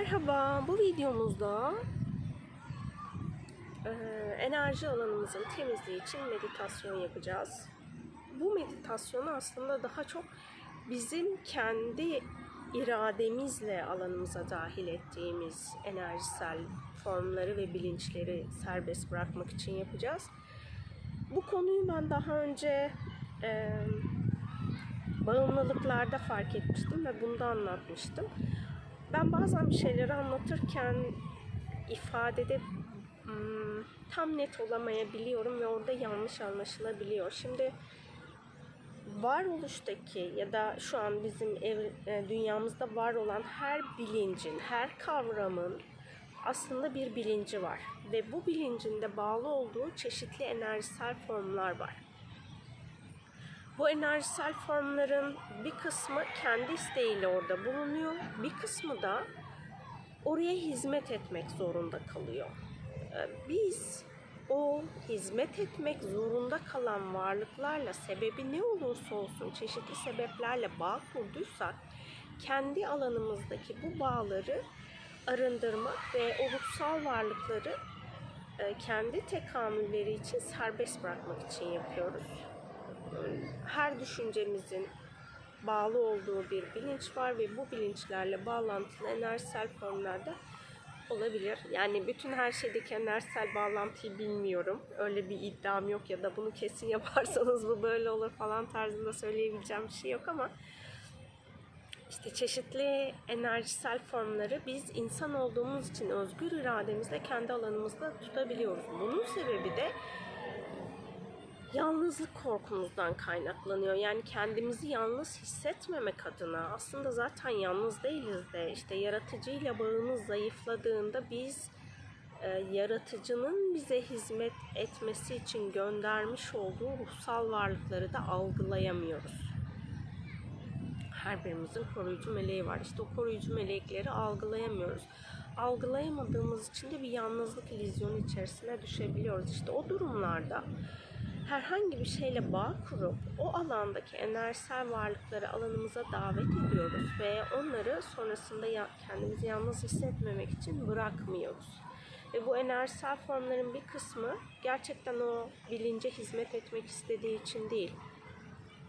Merhaba, bu videomuzda eee, enerji alanımızın temizliği için meditasyon yapacağız. Bu meditasyonu aslında daha çok bizim kendi irademizle alanımıza dahil ettiğimiz enerjisel formları ve bilinçleri serbest bırakmak için yapacağız. Bu konuyu ben daha önce eee bağımlılıklarda fark etmiştim ve bunda anlatmıştım. Ben bazen bir şeyleri anlatırken ifadede hmm, tam net olamayabiliyorum ve orada yanlış anlaşılabiliyor. Şimdi varoluştaki ya da şu an bizim ev, e, dünyamızda var olan her bilincin, her kavramın aslında bir bilinci var ve bu bilincinde bağlı olduğu çeşitli enerjisel formlar var. Bu enerjisel formların bir kısmı kendi isteğiyle orada bulunuyor, bir kısmı da oraya hizmet etmek zorunda kalıyor. Ee, Biz o hizmet etmek zorunda kalan varlıklarla sebebi ne olursa olsun çeşitli sebeplerle bağ kurduysak kendi alanımızdaki bu bağları arındırmak ve o ruhsal varlıkları e, kendi tekamülleri için serbest bırakmak için yapıyoruz her düşüncemizin bağlı olduğu bir bilinç var ve bu bilinçlerle bağlantılı enerjisel formlarda olabilir. Yani bütün her şeydeki enerjisel bağlantıyı bilmiyorum. Öyle bir iddiam yok ya da bunu kesin yaparsanız bu böyle olur falan tarzında söyleyebileceğim bir şey yok ama işte çeşitli enerjisel formları biz insan olduğumuz için özgür irademizle kendi alanımızda tutabiliyoruz. Bunun sebebi de yalnızlık korkumuzdan kaynaklanıyor. Yani kendimizi yalnız hissetmemek adına aslında zaten yalnız değiliz de işte yaratıcıyla bağımız zayıfladığında biz e, yaratıcının bize hizmet etmesi için göndermiş olduğu ruhsal varlıkları da algılayamıyoruz. Her birimizin koruyucu meleği var. İşte o koruyucu melekleri algılayamıyoruz. Algılayamadığımız için de bir yalnızlık illüzyonu içerisine düşebiliyoruz. İşte o durumlarda herhangi bir şeyle bağ kurup o alandaki enerjisel varlıkları alanımıza davet ediyoruz ve onları sonrasında kendimizi yalnız hissetmemek için bırakmıyoruz. Ve bu enerjisel formların bir kısmı gerçekten o bilince hizmet etmek istediği için değil,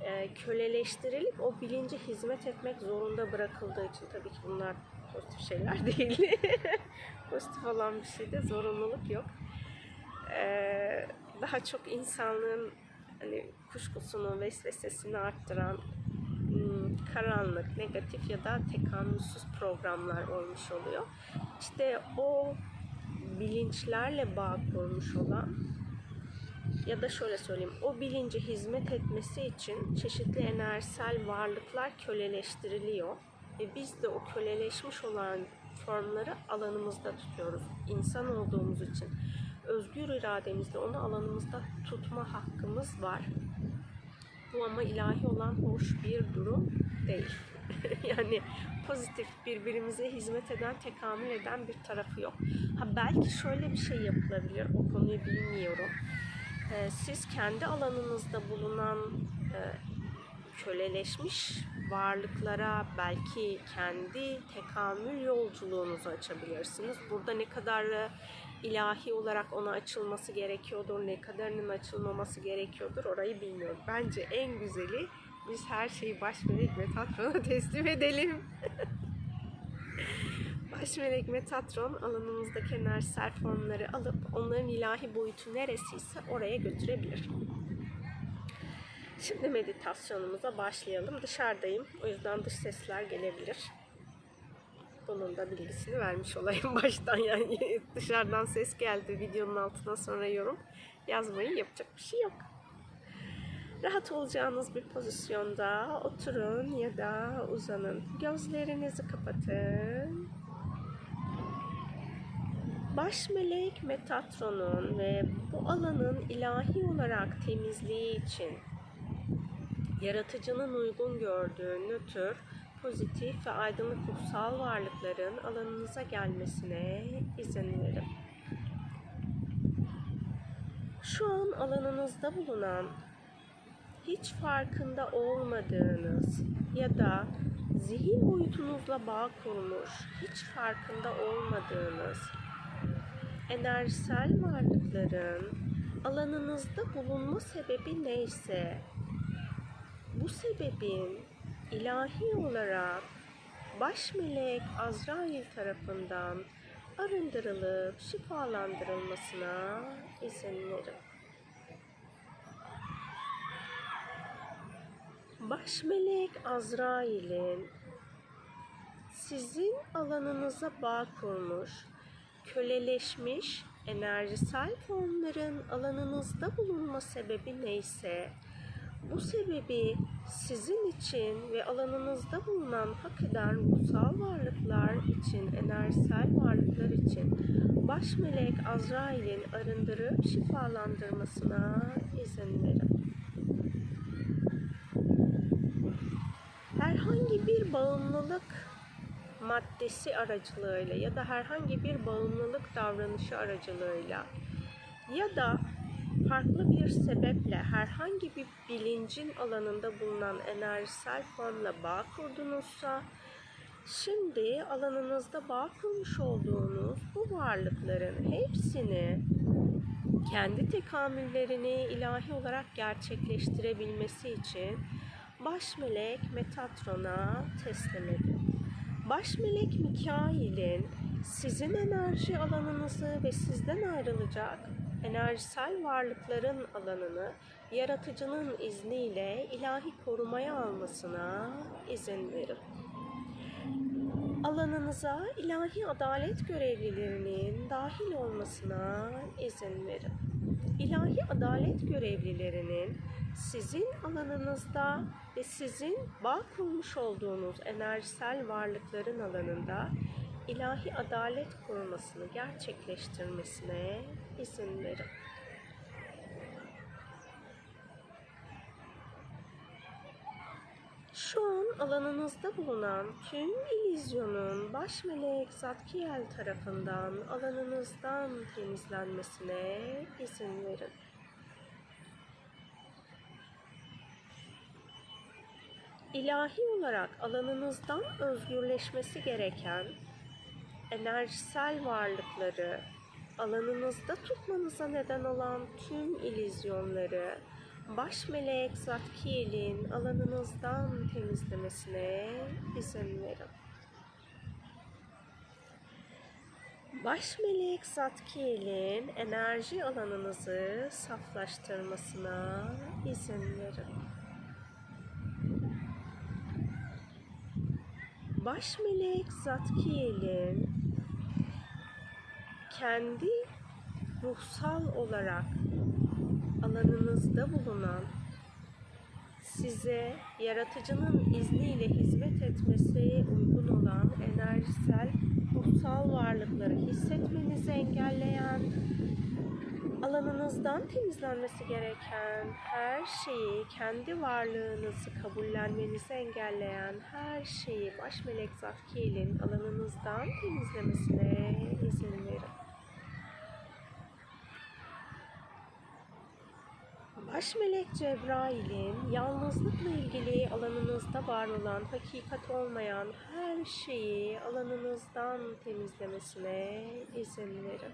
e, köleleştirilip o bilince hizmet etmek zorunda bırakıldığı için tabii ki bunlar pozitif şeyler değil. pozitif olan bir şeyde zorunluluk yok. Ee, daha çok insanlığın hani kuşkusunu, vesvesesini arttıran hmm, karanlık, negatif ya da tekamülsüz programlar olmuş oluyor. İşte o bilinçlerle bağ kurmuş olan ya da şöyle söyleyeyim, o bilince hizmet etmesi için çeşitli enerjisel varlıklar köleleştiriliyor ve biz de o köleleşmiş olan formları alanımızda tutuyoruz. İnsan olduğumuz için özgür irademizle onu alanımızda tutma hakkımız var. Bu ama ilahi olan hoş bir durum değil. yani pozitif birbirimize hizmet eden, tekamül eden bir tarafı yok. Ha belki şöyle bir şey yapılabilir. O konuyu bilmiyorum. Ee, siz kendi alanınızda bulunan e, köleleşmiş varlıklara belki kendi tekamül yolculuğunuzu açabilirsiniz. Burada ne kadar e, ilahi olarak ona açılması gerekiyordur, ne kadarının açılmaması gerekiyordur orayı bilmiyorum. Bence en güzeli biz her şeyi baş melek Metatron'a teslim edelim. baş melek Metatron alanımızdaki enerjisel formları alıp onların ilahi boyutu neresiyse oraya götürebilir. Şimdi meditasyonumuza başlayalım. Dışarıdayım. O yüzden dış sesler gelebilir. Bunun da bilgisini vermiş olayım baştan. Yani dışarıdan ses geldi videonun altına sonra yorum yazmayı yapacak bir şey yok. Rahat olacağınız bir pozisyonda oturun ya da uzanın. Gözlerinizi kapatın. Baş melek Metatron'un ve bu alanın ilahi olarak temizliği için yaratıcının uygun gördüğü nötr, pozitif ve aydınlık ruhsal varlıkların alanınıza gelmesine izin verin. Şu an alanınızda bulunan hiç farkında olmadığınız ya da zihin boyutunuzla bağ kurmuş, hiç farkında olmadığınız enerjisel varlıkların alanınızda bulunma sebebi neyse bu sebebin ilahi olarak baş melek Azrail tarafından arındırılıp şifalandırılmasına izin verin. Baş melek Azrail'in sizin alanınıza bağ kurmuş, köleleşmiş enerjisel formların alanınızda bulunma sebebi neyse, bu sebebi sizin için ve alanınızda bulunan hak eden ruhsal varlıklar için, enerjisel varlıklar için baş melek Azrail'in arındırıp şifalandırmasına izin verin. herhangi bir bağımlılık maddesi aracılığıyla ya da herhangi bir bağımlılık davranışı aracılığıyla ya da farklı sebeple herhangi bir bilincin alanında bulunan enerjisel formla bağ kurdunuzsa şimdi alanınızda bağ kurmuş olduğunuz bu varlıkların hepsini kendi tekamüllerini ilahi olarak gerçekleştirebilmesi için baş melek Metatron'a teslim edin. Baş melek Mikail'in sizin enerji alanınızı ve sizden ayrılacak enerjisel varlıkların alanını yaratıcının izniyle ilahi korumaya almasına izin verin. Alanınıza ilahi adalet görevlilerinin dahil olmasına izin verin. İlahi adalet görevlilerinin sizin alanınızda ve sizin bağ kurmuş olduğunuz enerjisel varlıkların alanında ilahi adalet korumasını gerçekleştirmesine izin verin. Şu an alanınızda bulunan tüm ilizyonun baş melek Zatkiel tarafından alanınızdan temizlenmesine izin verin. ilahi olarak alanınızdan özgürleşmesi gereken enerjisel varlıkları, alanınızda tutmanıza neden olan tüm ilizyonları, baş melek Zatkiel'in alanınızdan temizlemesine izin verin. Baş melek Zatkiel'in enerji alanınızı saflaştırmasına izin verin. Baş melek Zatkiel'in kendi ruhsal olarak alanınızda bulunan size yaratıcının izniyle hizmet etmesi uygun olan enerjisel ruhsal varlıkları hissetmenizi engelleyen alanınızdan temizlenmesi gereken her şeyi, kendi varlığınızı kabullenmenizi engelleyen her şeyi baş melek Zatkiel'in alanınızdan temizlemesine izin verin. Baş melek Cebrail'in yalnızlıkla ilgili alanınızda var olan, hakikat olmayan her şeyi alanınızdan temizlemesine izin verin.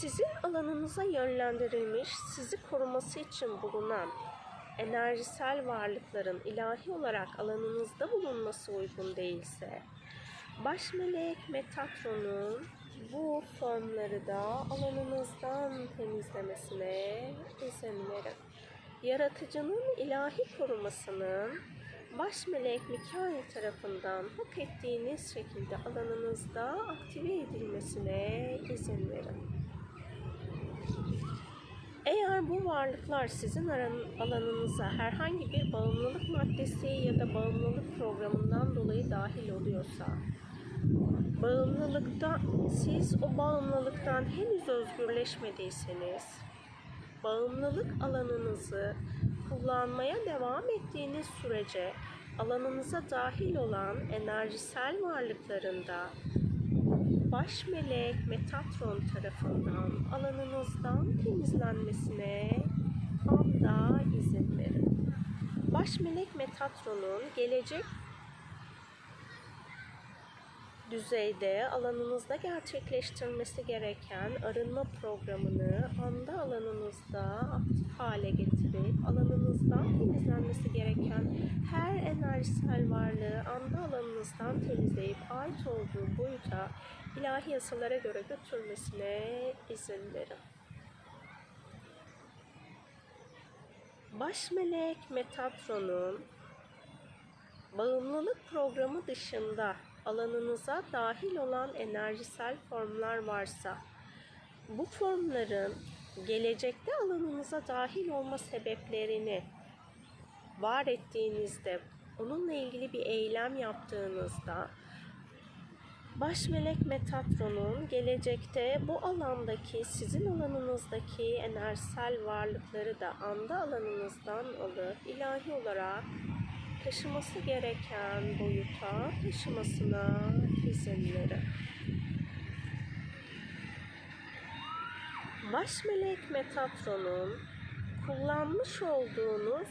Sizin alanınıza yönlendirilmiş, sizi koruması için bulunan enerjisel varlıkların ilahi olarak alanınızda bulunması uygun değilse, baş melek Metatron'un bu formları da alanınızdan temizlemesine izin verin. Yaratıcının ilahi korumasının baş melek Mikail tarafından hak ettiğiniz şekilde alanınızda aktive edilmesine izin verin. Eğer bu varlıklar sizin alanınıza herhangi bir bağımlılık maddesi ya da bağımlılık programından dolayı dahil oluyorsa, bağımlılıkta siz o bağımlılıktan henüz özgürleşmediyseniz, bağımlılık alanınızı kullanmaya devam ettiğiniz sürece alanınıza dahil olan enerjisel varlıklarında baş melek Metatron tarafından alanınızdan temizlenmesine anda izin verin. Baş melek Metatron'un gelecek düzeyde alanınızda gerçekleştirmesi gereken arınma programını anda alanınızda aktif hale getirip alanınızdan temizlenmesi gereken her enerjisel varlığı anda alanınızdan temizleyip ait olduğu boyuta ilahi yasalara göre götürmesine izin verin. Baş melek Metatron'un bağımlılık programı dışında alanınıza dahil olan enerjisel formlar varsa bu formların gelecekte alanınıza dahil olma sebeplerini var ettiğinizde onunla ilgili bir eylem yaptığınızda Baş melek Metatron'un gelecekte bu alandaki sizin alanınızdaki enerjisel varlıkları da anda alanınızdan alıp ilahi olarak taşıması gereken boyuta taşımasına izin verin. Baş melek Metatron'un kullanmış olduğunuz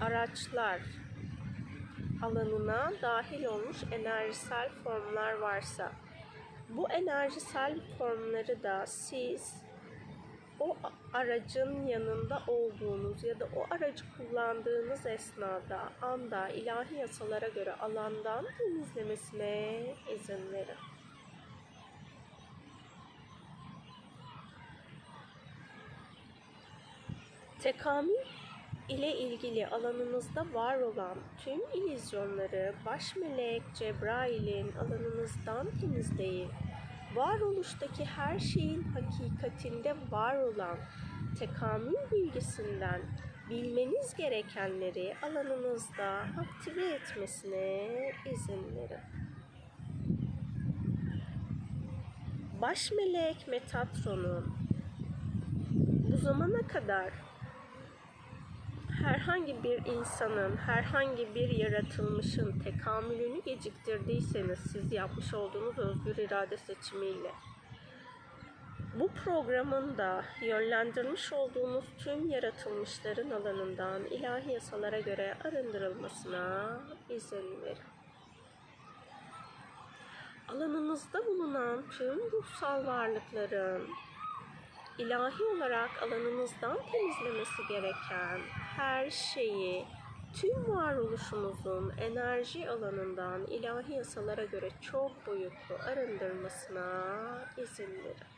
araçlar alanına dahil olmuş enerjisel formlar varsa bu enerjisel formları da siz o aracın yanında olduğunuz ya da o aracı kullandığınız esnada anda ilahi yasalara göre alandan temizlemesine izin verin. Tekamül ile ilgili alanınızda var olan tüm illüzyonları baş melek Cebrail'in alanınızdan temizleyin. Varoluştaki her şeyin hakikatinde var olan tekamül bilgisinden bilmeniz gerekenleri alanınızda aktive etmesine izin verin. Baş melek Metatron'un bu zamana kadar herhangi bir insanın, herhangi bir yaratılmışın tekamülünü geciktirdiyseniz siz yapmış olduğunuz özgür irade seçimiyle bu programın da yönlendirmiş olduğunuz tüm yaratılmışların alanından ilahi yasalara göre arındırılmasına izin verin. Alanınızda bulunan tüm ruhsal varlıkların ilahi olarak alanınızdan temizlemesi gereken her şeyi tüm varoluşumuzun enerji alanından ilahi yasalara göre çok boyutlu arındırmasına izin verin.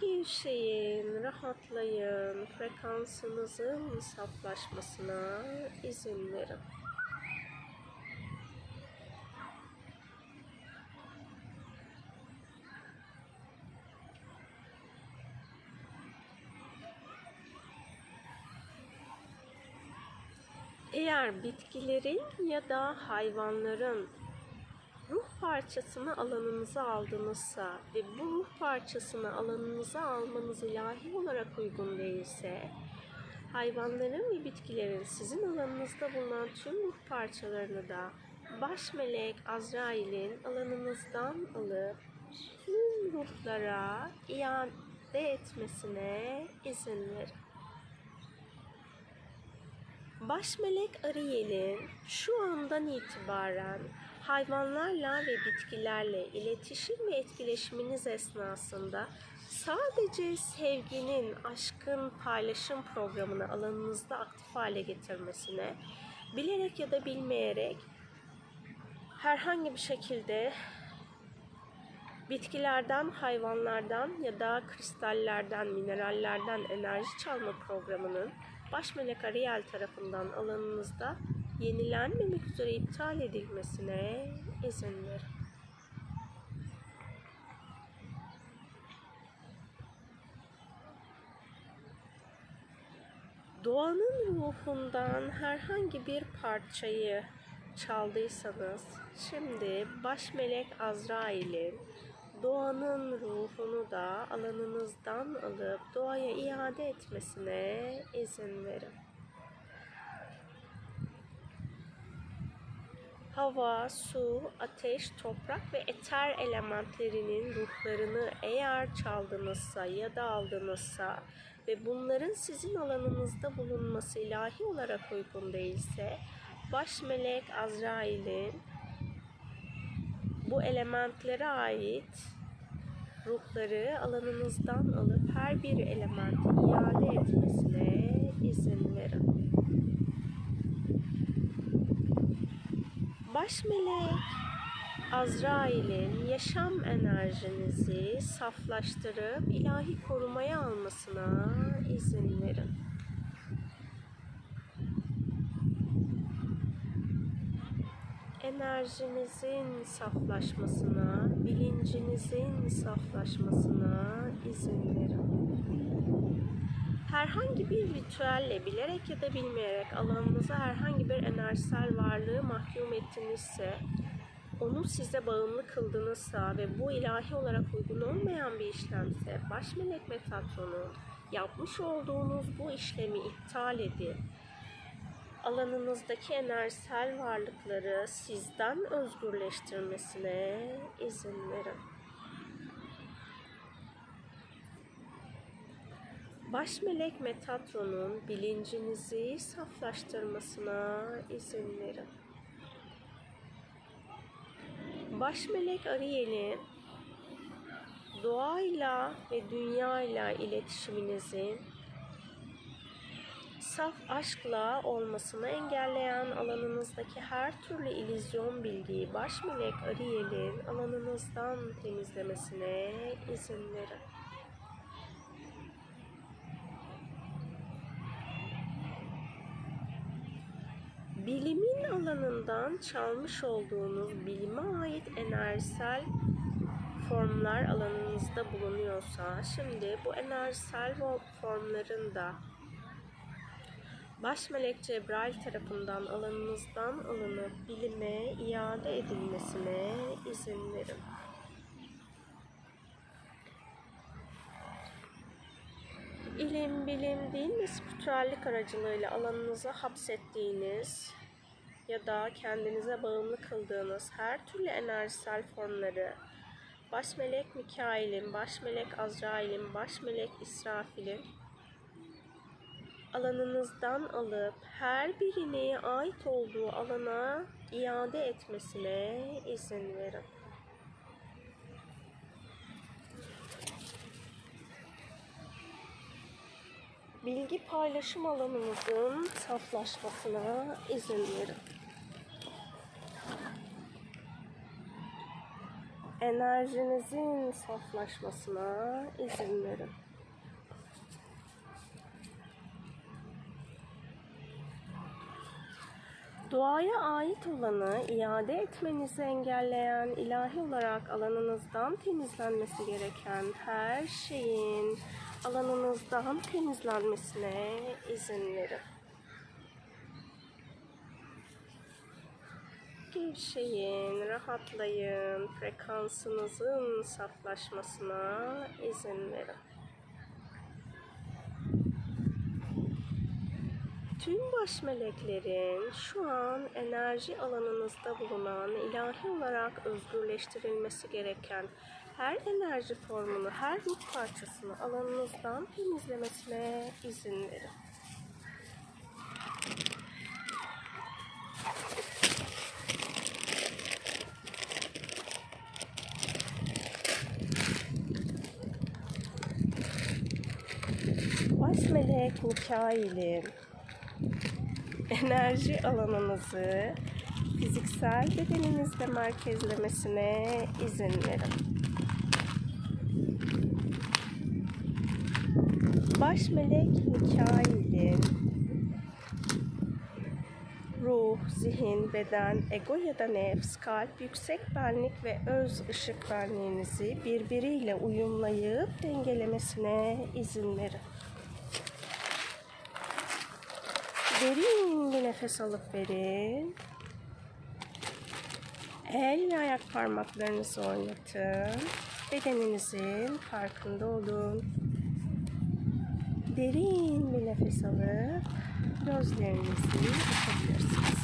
Gevşeyin, rahatlayın, frekansınızın saflaşmasına izin verin. Eğer bitkilerin ya da hayvanların ruh parçasını alanınıza aldınızsa ve bu ruh parçasını alanınıza almanız ilahi olarak uygun değilse, hayvanların ve bitkilerin sizin alanınızda bulunan tüm ruh parçalarını da baş melek Azrail'in alanınızdan alıp tüm ruhlara iade etmesine izin verin. Baş melek Ariel'in şu andan itibaren hayvanlarla ve bitkilerle iletişim ve etkileşiminiz esnasında sadece sevginin, aşkın paylaşım programını alanınızda aktif hale getirmesine, bilerek ya da bilmeyerek herhangi bir şekilde bitkilerden, hayvanlardan ya da kristallerden, minerallerden enerji çalma programının baş melek Ariel tarafından alanınızda yenilenmemek üzere iptal edilmesine izin verin. Doğanın ruhundan herhangi bir parçayı çaldıysanız şimdi baş melek Azrail'in doğanın ruhunu da alanınızdan alıp doğaya iade etmesine izin verin. hava, su, ateş, toprak ve eter elementlerinin ruhlarını eğer çaldınızsa ya da aldınızsa ve bunların sizin alanınızda bulunması ilahi olarak uygun değilse baş melek Azrail'in bu elementlere ait ruhları alanınızdan alıp her bir elementi iade etmesine izin verin. Baş melek Azrail'in yaşam enerjinizi saflaştırıp ilahi korumaya almasına izin verin. Enerjinizin saflaşmasına, bilincinizin saflaşmasına izin verin. Herhangi bir ritüelle bilerek ya da bilmeyerek alanınıza herhangi bir enerjisel varlığı mahkum ettinizse, onu size bağımlı kıldınızsa ve bu ilahi olarak uygun olmayan bir işlemse, baş melek Metatron'un yapmış olduğunuz bu işlemi iptal edin. Alanınızdaki enerjisel varlıkları sizden özgürleştirmesine izin verin. Baş melek Metatron'un bilincinizi saflaştırmasına izin verin. Baş melek Ariel'in doğayla ve dünyayla iletişiminizin saf aşkla olmasını engelleyen alanınızdaki her türlü illüzyon bilgiyi baş melek Ariel'in alanınızdan temizlemesine izin verin. bilimin alanından çalmış olduğunuz bilime ait enerjisel formlar alanınızda bulunuyorsa şimdi bu enerjisel formların da Baş melek Cebrail tarafından alanınızdan alınıp bilime iade edilmesine izin verin. ilim, bilim, din ve spiritüellik aracılığıyla alanınıza hapsettiğiniz ya da kendinize bağımlı kıldığınız her türlü enerjisel formları baş melek Mikail'in, baş melek Azrail'in, baş melek İsrafil'in alanınızdan alıp her birini ait olduğu alana iade etmesine izin verin. bilgi paylaşım alanımızın saflaşmasına izin verin. Enerjinizin saflaşmasına izin verin. Doğaya ait olanı iade etmenizi engelleyen ilahi olarak alanınızdan temizlenmesi gereken her şeyin alanınızdan temizlenmesine izin verin. Gevşeyin, rahatlayın, frekansınızın saflaşmasına izin verin. Tüm baş meleklerin şu an enerji alanınızda bulunan ilahi olarak özgürleştirilmesi gereken her enerji formunu, her ruh parçasını alanınızdan temizlemesine izin verin. Baş melek Mikail'in enerji alanınızı fiziksel bedeninizde merkezlemesine izin verin. Baş melek Mikail'in ruh, zihin, beden, ego ya da nefs, kalp, yüksek benlik ve öz ışık benliğinizi birbiriyle uyumlayıp dengelemesine izin verin. Bir nefes alıp verin. El ve ayak parmaklarınızı oynatın. Bedeninizin farkında olun. Derin bir nefes alıp gözlerinizi açabilirsiniz.